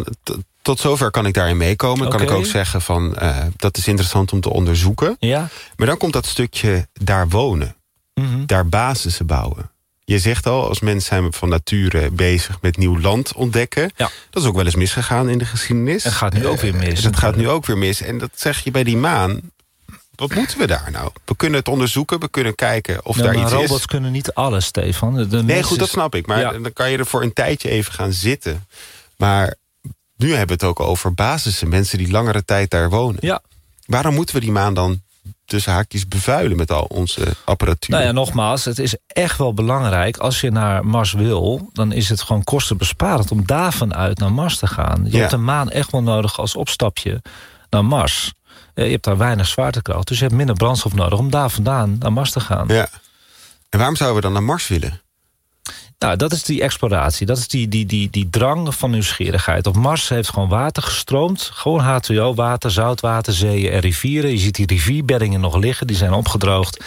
tot zover kan ik daarin meekomen. Kan ik ook zeggen van, eh, dat is interessant om te onderzoeken. Ja? Maar dan komt dat stukje daar wonen. Mhm. daar basissen bouwen. Je zegt al, als mens zijn we van nature bezig met nieuw land ontdekken. Ja. Dat is ook wel eens misgegaan in de geschiedenis. En gaat nu ook weer mis, Eh, Dat gaat nu ook weer mis. En dat zeg je bij die maan. Wat moeten we daar nou? We kunnen het onderzoeken, we kunnen kijken of Ja, daar iets robots is. kunnen niet alles, Stefan. De Nee, goed, dat snap ik. Maar Ja. dan kan je er voor een tijdje even gaan zitten. Maar nu hebben we het ook over basissen. Mensen die langere tijd daar wonen. Ja, Waarom moeten we die maan dan tussen haakjes bevuilen met al onze apparatuur? Nou ja, nogmaals, het is echt wel belangrijk. Als je naar Mars wil, dan is het gewoon kostenbesparend... om daar vanuit naar Mars te gaan. Je Ja. hebt de maan echt wel nodig als opstapje naar Mars. Eh, Je hebt daar weinig zwaartekracht, dus je hebt minder brandstof nodig... om daar vandaan naar Mars te gaan. Ja. En waarom zouden we dan naar Mars willen? Nou, dat is die exploratie. Dat is die, die, die, die drang van nieuwsgierigheid. Op Mars heeft gewoon water gestroomd. Gewoon H2O, water, zoutwater, zeeën en rivieren. Je ziet die rivierbeddingen nog liggen, die zijn opgedroogd.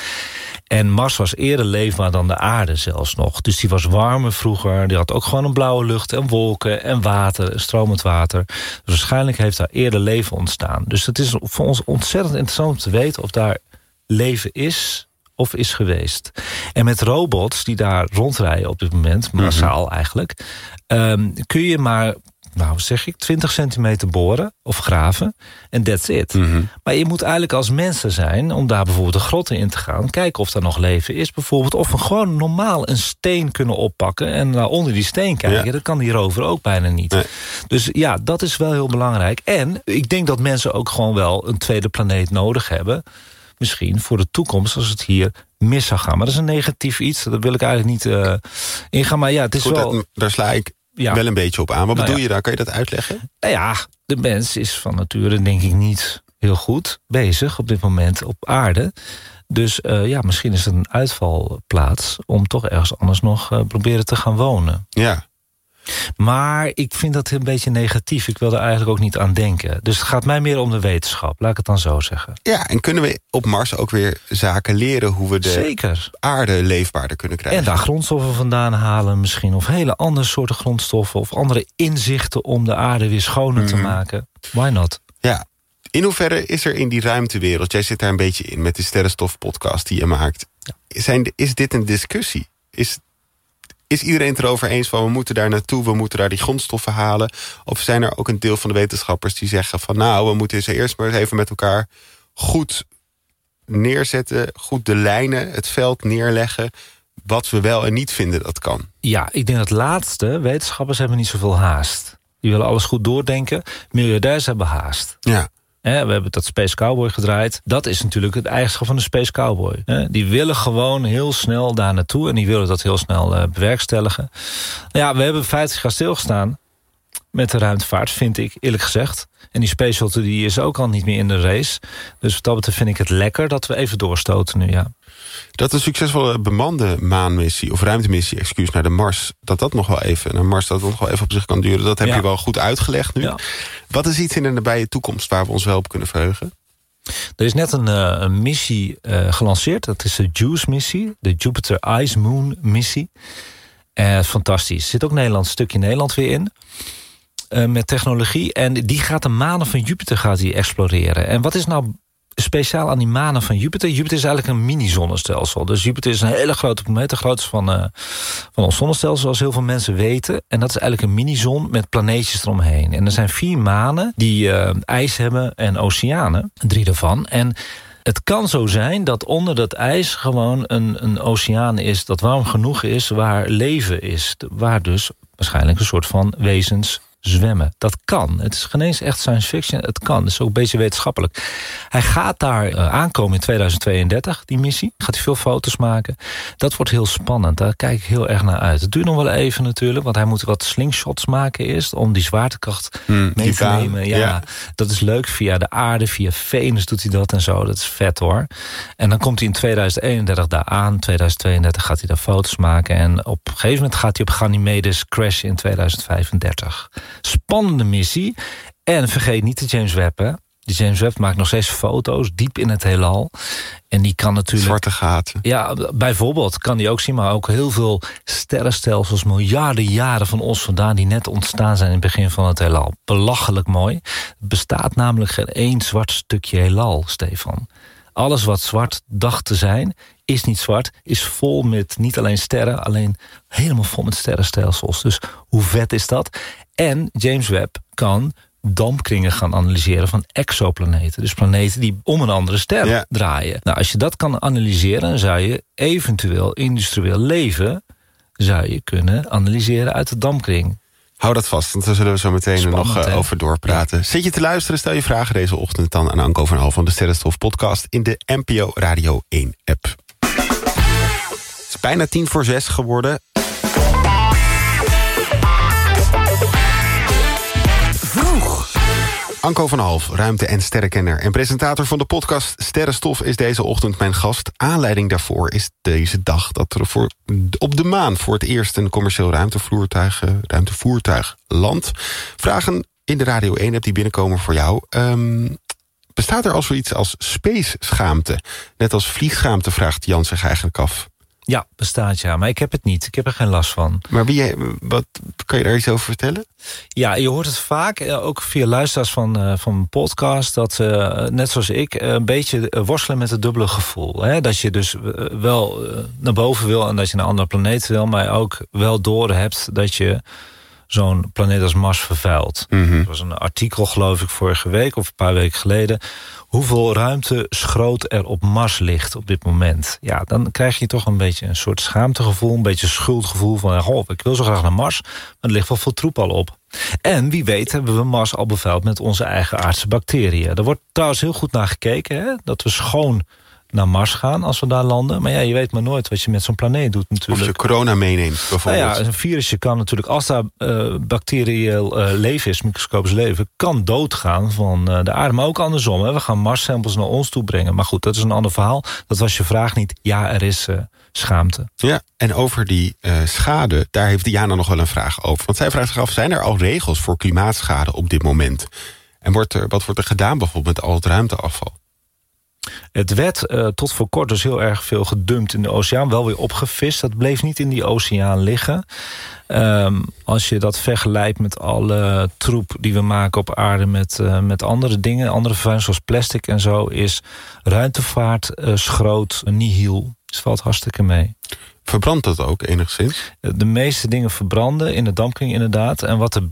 En Mars was eerder leefbaar dan de aarde zelfs nog. Dus die was warmer vroeger. Die had ook gewoon een blauwe lucht en wolken en water, en stromend water. Dus waarschijnlijk heeft daar eerder leven ontstaan. Dus het is voor ons ontzettend interessant om te weten... of daar leven is of is geweest. En met robots die daar rondrijden op dit moment, massaal eigenlijk... ehm, kun je maar, nou zeg ik, 20 centimeter boren of graven. En that's it. Maar je moet eigenlijk als mensen zijn, om daar bijvoorbeeld de grotten in te gaan... kijken of daar nog leven is bijvoorbeeld. Of we gewoon normaal een steen kunnen oppakken... en naar onder die steen kijken. Ja. Dat kan die rover ook bijna niet. Nee. Dus ja, dat is wel heel belangrijk. En ik denk dat mensen ook gewoon wel een tweede planeet nodig hebben misschien voor de toekomst als het hier mis zou gaan. Maar dat is een negatief iets, daar wil ik eigenlijk niet eh, ingaan. Maar ja, het is Goed, wel... dat- daar sla ik Ja. wel een beetje op aan. Wat Nou bedoel ja. je daar? Kan je dat uitleggen? Nou ja, de mens is van nature denk ik niet heel goed bezig op dit moment op aarde. Dus eh, ja, misschien is het een uitvalplaats om toch ergens anders nog eh, proberen te gaan wonen. Ja. Maar ik vind dat een beetje negatief. Ik wil er eigenlijk ook niet aan denken. Dus het gaat mij meer om de wetenschap, laat ik het dan zo zeggen. Ja, en kunnen we op Mars ook weer zaken leren... hoe we de Zeker. aarde leefbaarder kunnen krijgen? En daar grondstoffen vandaan halen misschien. Of hele andere soorten grondstoffen. Of andere inzichten om de aarde weer schoner te maken. Why not? Ja. In hoeverre is er in die ruimtewereld... jij zit daar een beetje in met de Sterrenstof-podcast die je maakt... Zijn, is dit een discussie? Is, is iedereen het erover eens van... we moeten daar naartoe, we moeten daar die grondstoffen halen? Of zijn er ook een deel van de wetenschappers die zeggen van... nou, we moeten ze eerst maar even met elkaar goed neerzetten... goed de lijnen, het veld neerleggen... wat we wel en niet vinden dat kan. Ja, ik denk dat laatste, wetenschappers hebben niet zoveel haast. Die willen alles goed doordenken. Miljardairs hebben haast. Ja. We hebben dat Space Cowboy gedraaid. Dat is natuurlijk het eigenschap van de Space Cowboy. Die willen gewoon heel snel daar naartoe. En die willen dat heel snel uh, bewerkstelligen. Ja, we hebben feitelijk gaan stilgestaan met de ruimtevaart, vind ik eerlijk gezegd. En die Space Shuttle die is ook al niet meer in de race. Dus wat dat betreft vind ik het lekker dat we even doorstoten nu, ja. Dat een succesvolle bemande maanmissie, of ruimtemissie, excuus, naar de Mars... dat dat nog wel even, naar Mars, dat nog wel even op zich kan duren. Dat heb Ja. je wel goed uitgelegd nu. Ja. Wat is iets in de nabije toekomst waar we ons wel op kunnen verheugen? Er is net een, eh, een missie eh, gelanceerd. Dat is de JUICE-missie. De Jupiter Ice Moon missie. Eh, fantastisch. Er zit ook een Nederlands stukje Nederland weer in. met technologie. En die gaat de manen van Jupiter gaat die exploreren. En wat is nou speciaal aan die manen van Jupiter? Jupiter is eigenlijk een mini-zonnestelsel. Dus Jupiter is een hele grote planeet. De grootste van, eh, van ons zonnestelsel, zoals heel veel mensen weten. En dat is eigenlijk een mini-zon met planeetjes eromheen. En er zijn vier manen die eh, ijs hebben en oceanen. Drie daarvan. En het kan zo zijn dat onder dat ijs gewoon een, een oceaan is... dat warm genoeg is waar leven is. Waar dus waarschijnlijk een soort van wezens zwemmen. Dat kan. Het is geen eens echt science fiction. Het kan. Het is ook een beetje wetenschappelijk. Hij gaat daar eh, aankomen in 2032, die missie. Gaat hij veel foto's maken. Dat wordt heel spannend. Daar kijk ik heel erg naar uit. Het duurt nog wel even natuurlijk. Want hij moet wat slingshots maken eerst... om die zwaartekracht mee te nemen. Ja, ja. dat is leuk. Via de aarde, via Venus doet hij dat en zo. Dat is vet hoor. En dan komt hij in 2031 daar aan. 2032 gaat hij daar foto's maken. En op een gegeven moment gaat hij op Ganymedes crashen in 2035. Spannende missie. En vergeet niet de James Webb hè. Die James Webb maakt nog steeds foto's diep in het heelal. En die kan natuurlijk... Zwarte gaten. Ja, bijvoorbeeld kan die ook zien, maar ook heel veel sterrenstelsels, miljarden jaren van ons vandaan, die net ontstaan zijn in het begin van het heelal. Belachelijk mooi. Er bestaat namelijk geen één zwart stukje heelal, Stefan. Alles wat zwart dacht te zijn, is niet zwart, is vol met niet alleen sterren, alleen helemaal vol met sterrenstelsels. Dus hoe vet is dat? En James Webb kan dampkringen gaan analyseren van exoplaneten. Dus planeten die om een andere ster Ja. draaien. Nou, als je dat kan analyseren, dan zou je eventueel industrieel leven... zou je kunnen analyseren uit de dampkring. Hou dat vast, want daar zullen we zo meteen Spannend, nog eh, over doorpraten. Zit je te luisteren, stel je vragen deze ochtend dan aan Anko van Hal van de Sterrenstof podcast in de NPO Radio 1 app. Het is bijna tien voor zes geworden. Anko van Half, ruimte- en sterrenkenner en presentator van de podcast Sterrenstof is deze ochtend mijn gast. Aanleiding daarvoor is deze dag dat er voor, op de maan voor het eerst een commercieel ruimtevoertuig, eh, ruimtevoertuig landt. Vragen in de Radio 1 app die binnenkomen voor jou. Ehm, bestaat er al zoiets als space schaamte? Net als vliegschaamte vraagt Jan zich eigenlijk af. Ja, bestaat ja, maar ik heb het niet. Ik heb er geen last van. Maar wie, wat, kan je daar iets over vertellen? Ja, je hoort het vaak, eh, ook via luisteraars van, eh, van mijn podcast... dat eh, net zoals ik een beetje worstelen met het dubbele gevoel. Hè? Dat je dus wel naar boven wil en dat je naar een andere planeet wil... maar ook wel door hebt dat je zo'n planeet als Mars vervuilt. Er was een artikel, geloof ik, vorige week of een paar weken geleden... hoeveel ruimte schroot er op Mars ligt op dit moment. Ja, dan krijg je toch een beetje een soort schaamtegevoel... een beetje schuldgevoel van... Goh, ik wil zo graag naar Mars, maar er ligt wel veel troep al op. En wie weet hebben we Mars al bevuild met onze eigen aardse bacteriën. Er wordt trouwens heel goed naar gekeken... Hè? dat we schoon naar Mars gaan als we daar landen. Maar ja, je weet maar nooit wat je met zo'n planeet doet Of natuurlijk. je corona meeneemt, Nou bijvoorbeeld. ja, een virusje kan natuurlijk, als daar eh, bacterieel eh, leven is, microscopisch leven, kan doodgaan van eh, de aarde. Maar ook andersom. Hè. We gaan Mars-samples naar ons toe brengen. Maar goed, dat is een ander verhaal. Dat was je vraag niet. Ja, er is schaamte. Ja, en over die schade, daar heeft Diana nog wel een vraag over. Want zij vraagt zich af, zijn er al regels voor klimaatschade op dit moment? En wordt er, wat wordt er gedaan bijvoorbeeld met al het ruimteafval? Het werd eh, tot voor kort dus heel erg veel gedumpt in de oceaan. Wel weer opgevist. Dat bleef niet in die oceaan liggen. Ehm, als je dat vergelijkt met alle troep die we maken op aarde... met, eh, met andere dingen, andere vervuilingen zoals plastic en zo... is ruimtevaart, eh, schroot, nihil. Het valt hartstikke mee. Verbrandt dat ook enigszins? De meeste dingen verbranden in de dampkring inderdaad. En wat er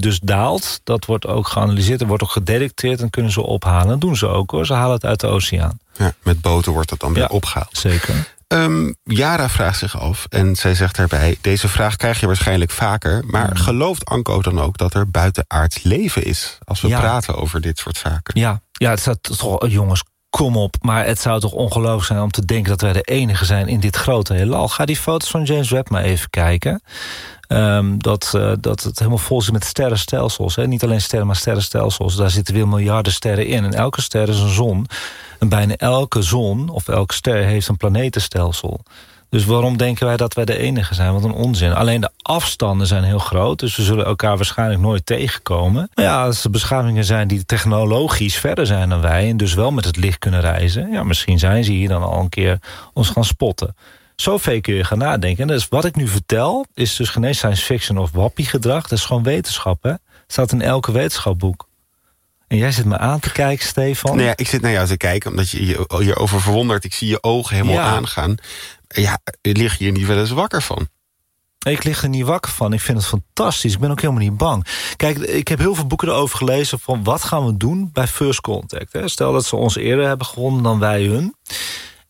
dus daalt, dat wordt ook geanalyseerd. Er wordt ook gedetecteerd en kunnen ze ophalen. Dat doen ze ook hoor. Ze halen het uit de oceaan. Ja, met boten wordt dat dan weer Ja. opgehaald. Zeker. Ehm, Jara vraagt zich af, en zij zegt daarbij... deze vraag krijg je waarschijnlijk vaker... maar gelooft Anko dan ook dat er buitenaards leven is... als we Ja. praten over dit soort zaken? Ja, ja het zou toch, jongens, kom op. Maar het zou toch ongelooflijk zijn om te denken dat wij de enige zijn in dit grote heelal. Ga die foto's van James Webb maar even kijken. Ehm, dat, eh, dat het helemaal vol zit met sterrenstelsels. Hè? Niet alleen sterren, maar sterrenstelsels. Daar zitten weer miljarden sterren in. En elke ster is een zon. En bijna elke zon of elke ster heeft een planetenstelsel. Dus waarom denken wij dat wij de enige zijn? Wat een onzin. Alleen de afstanden zijn heel groot. Dus we zullen elkaar waarschijnlijk nooit tegenkomen. Maar ja, als er beschavingen zijn die technologisch verder zijn dan wij... en dus wel met het licht kunnen reizen... ja, misschien zijn ze hier dan al een keer ons gaan spotten. Zo ver kun je gaan nadenken. En dus wat ik nu vertel is dus geen science fiction of wappie gedrag. Dat is gewoon wetenschap, hè? Staat in elke wetenschapboek. En jij zit me aan te kijken, Stefan. Nou ja, ik zit naar jou te kijken, omdat je je hierover verwondert. Ik zie je ogen helemaal Ja. aangaan. Ja, lig je hier niet wel eens wakker van? Ik lig er niet wakker van. Ik vind het fantastisch. Ik ben ook helemaal niet bang. Kijk, ik heb heel veel boeken erover gelezen... van wat gaan we doen bij First Contact. Hè? Stel dat ze ons eerder hebben gewonnen dan wij hun.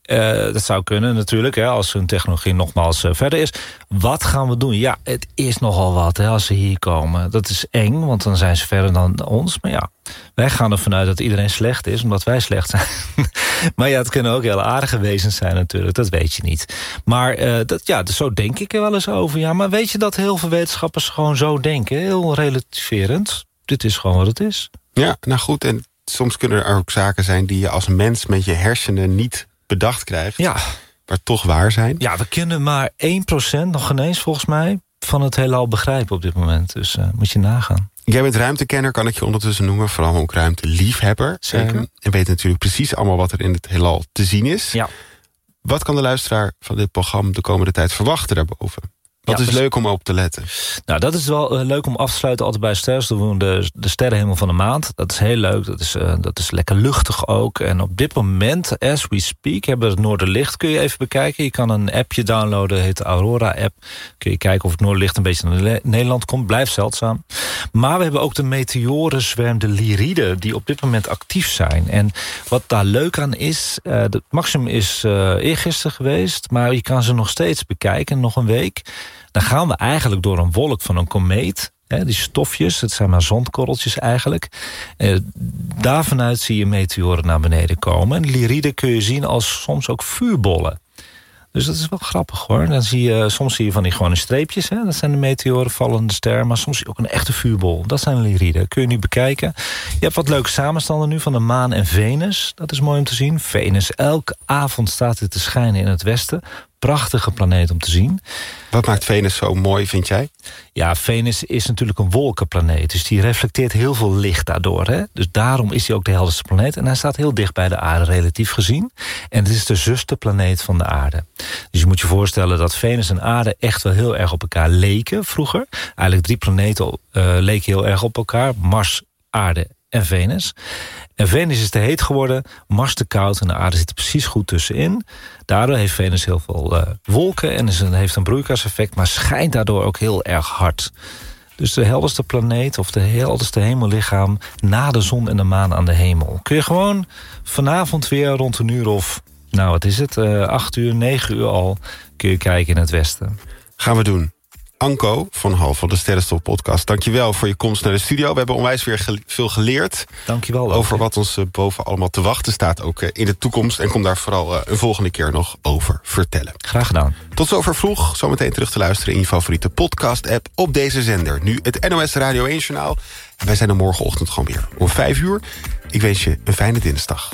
Eh, dat zou kunnen natuurlijk, hè, als hun technologie nogmaals eh, verder is. Wat gaan we doen? Ja, het is nogal wat hè, als ze hier komen. Dat is eng, want dan zijn ze verder dan ons. Maar ja, wij gaan ervan uit dat iedereen slecht is... omdat wij slecht zijn. maar ja, het kunnen ook heel aardige wezens zijn natuurlijk. Dat weet je niet. Maar eh, dat, ja, dus zo denk ik er wel eens over. Ja, maar weet je dat heel veel wetenschappers gewoon zo denken? Heel relativerend. Dit is gewoon wat het is. Ja, nou goed. En soms kunnen er ook zaken zijn die je als mens met je hersenen niet bedacht krijgt. Ja, Maar toch waar zijn. ja we kunnen maar 1% nog geen eens volgens mij... van het heelal begrijpen op dit moment. Dus eh, moet je nagaan. Jij bent ruimtekenner, kan ik je ondertussen noemen. Vooral ook ruimteliefhebber. Zeker. En weet natuurlijk precies allemaal wat er in het heelal te zien is. Ja. Wat kan de luisteraar van dit programma de komende tijd verwachten daarboven? Wat Ja, is dus- leuk om op te letten? Nou, dat is wel eh, leuk om af te sluiten altijd bij sterren. De, de sterrenhemel van de maand. Dat is heel leuk. Dat is, eh, dat is lekker luchtig ook. En op dit moment, as we speak, hebben we het Noorderlicht. Kun je even bekijken. Je kan een appje downloaden, heet de Aurora-app. Kun je kijken of het Noorderlicht een beetje naar Nederland komt. Blijft zeldzaam. Maar we hebben ook de meteorenzwerm, de Lyriden... die op dit moment actief zijn. En wat daar leuk aan is... eh het maximum is eergisteren geweest... maar je kan ze nog steeds bekijken, nog een week dan gaan we eigenlijk door een wolk van een komeet. Hè, die stofjes, het zijn maar zondkorreltjes eigenlijk. Eh, daar vanuit zie je meteoren naar beneden komen. En kun je zien als soms ook vuurbollen. Dus dat is wel grappig hoor. Dan zie je, soms zie je van die gewone streepjes. Hè? Dat zijn de meteoren, vallende ster. Maar soms zie je ook een echte vuurbol. Dat zijn lyriden. Kun je nu bekijken. Je hebt wat leuke samenstanden nu van de maan en Venus. Dat is mooi om te zien. Venus, elke avond staat het te schijnen in het westen. Prachtige planeet om te zien. Wat maakt Venus zo mooi, vind jij? Ja, Venus is natuurlijk een wolkenplaneet. Dus die reflecteert heel veel licht daardoor. Hè? Dus daarom is hij ook de helderste planeet. En hij staat heel dicht bij de aarde relatief gezien. En het is de zusterplaneet van de aarde. Dus je moet je voorstellen dat Venus en aarde echt wel heel erg op elkaar leken vroeger. Eigenlijk drie planeten eh, leken heel erg op elkaar. Mars, aarde en Venus. En Venus is te heet geworden, Mars te koud... en de aarde zit er precies goed tussenin. Daardoor heeft Venus heel veel eh, wolken en is een, heeft een broeikaseffect... maar schijnt daardoor ook heel erg hard. Dus de helderste planeet of de helderste hemellichaam... na de zon en de maan aan de hemel. Kun je gewoon vanavond weer rond een uur of... nou, wat is het, eh, acht uur, negen uur al... kun je kijken in het westen. Gaan we doen. Anko van Hal van de Sterrenstof podcast. Dankjewel voor je komst naar de studio. We hebben onwijs weer ge- veel geleerd Dankjewel. over wat ons eh, boven allemaal te wachten staat. Ook eh, in de toekomst. En kom daar vooral eh, een volgende keer nog over vertellen. Graag gedaan. Tot zover vroeg. Zometeen terug te luisteren in je favoriete podcast-app op deze zender. Nu het NOS Radio 1 Journaal. En wij zijn er morgenochtend gewoon weer om 5 uur. Ik wens je een fijne dinsdag.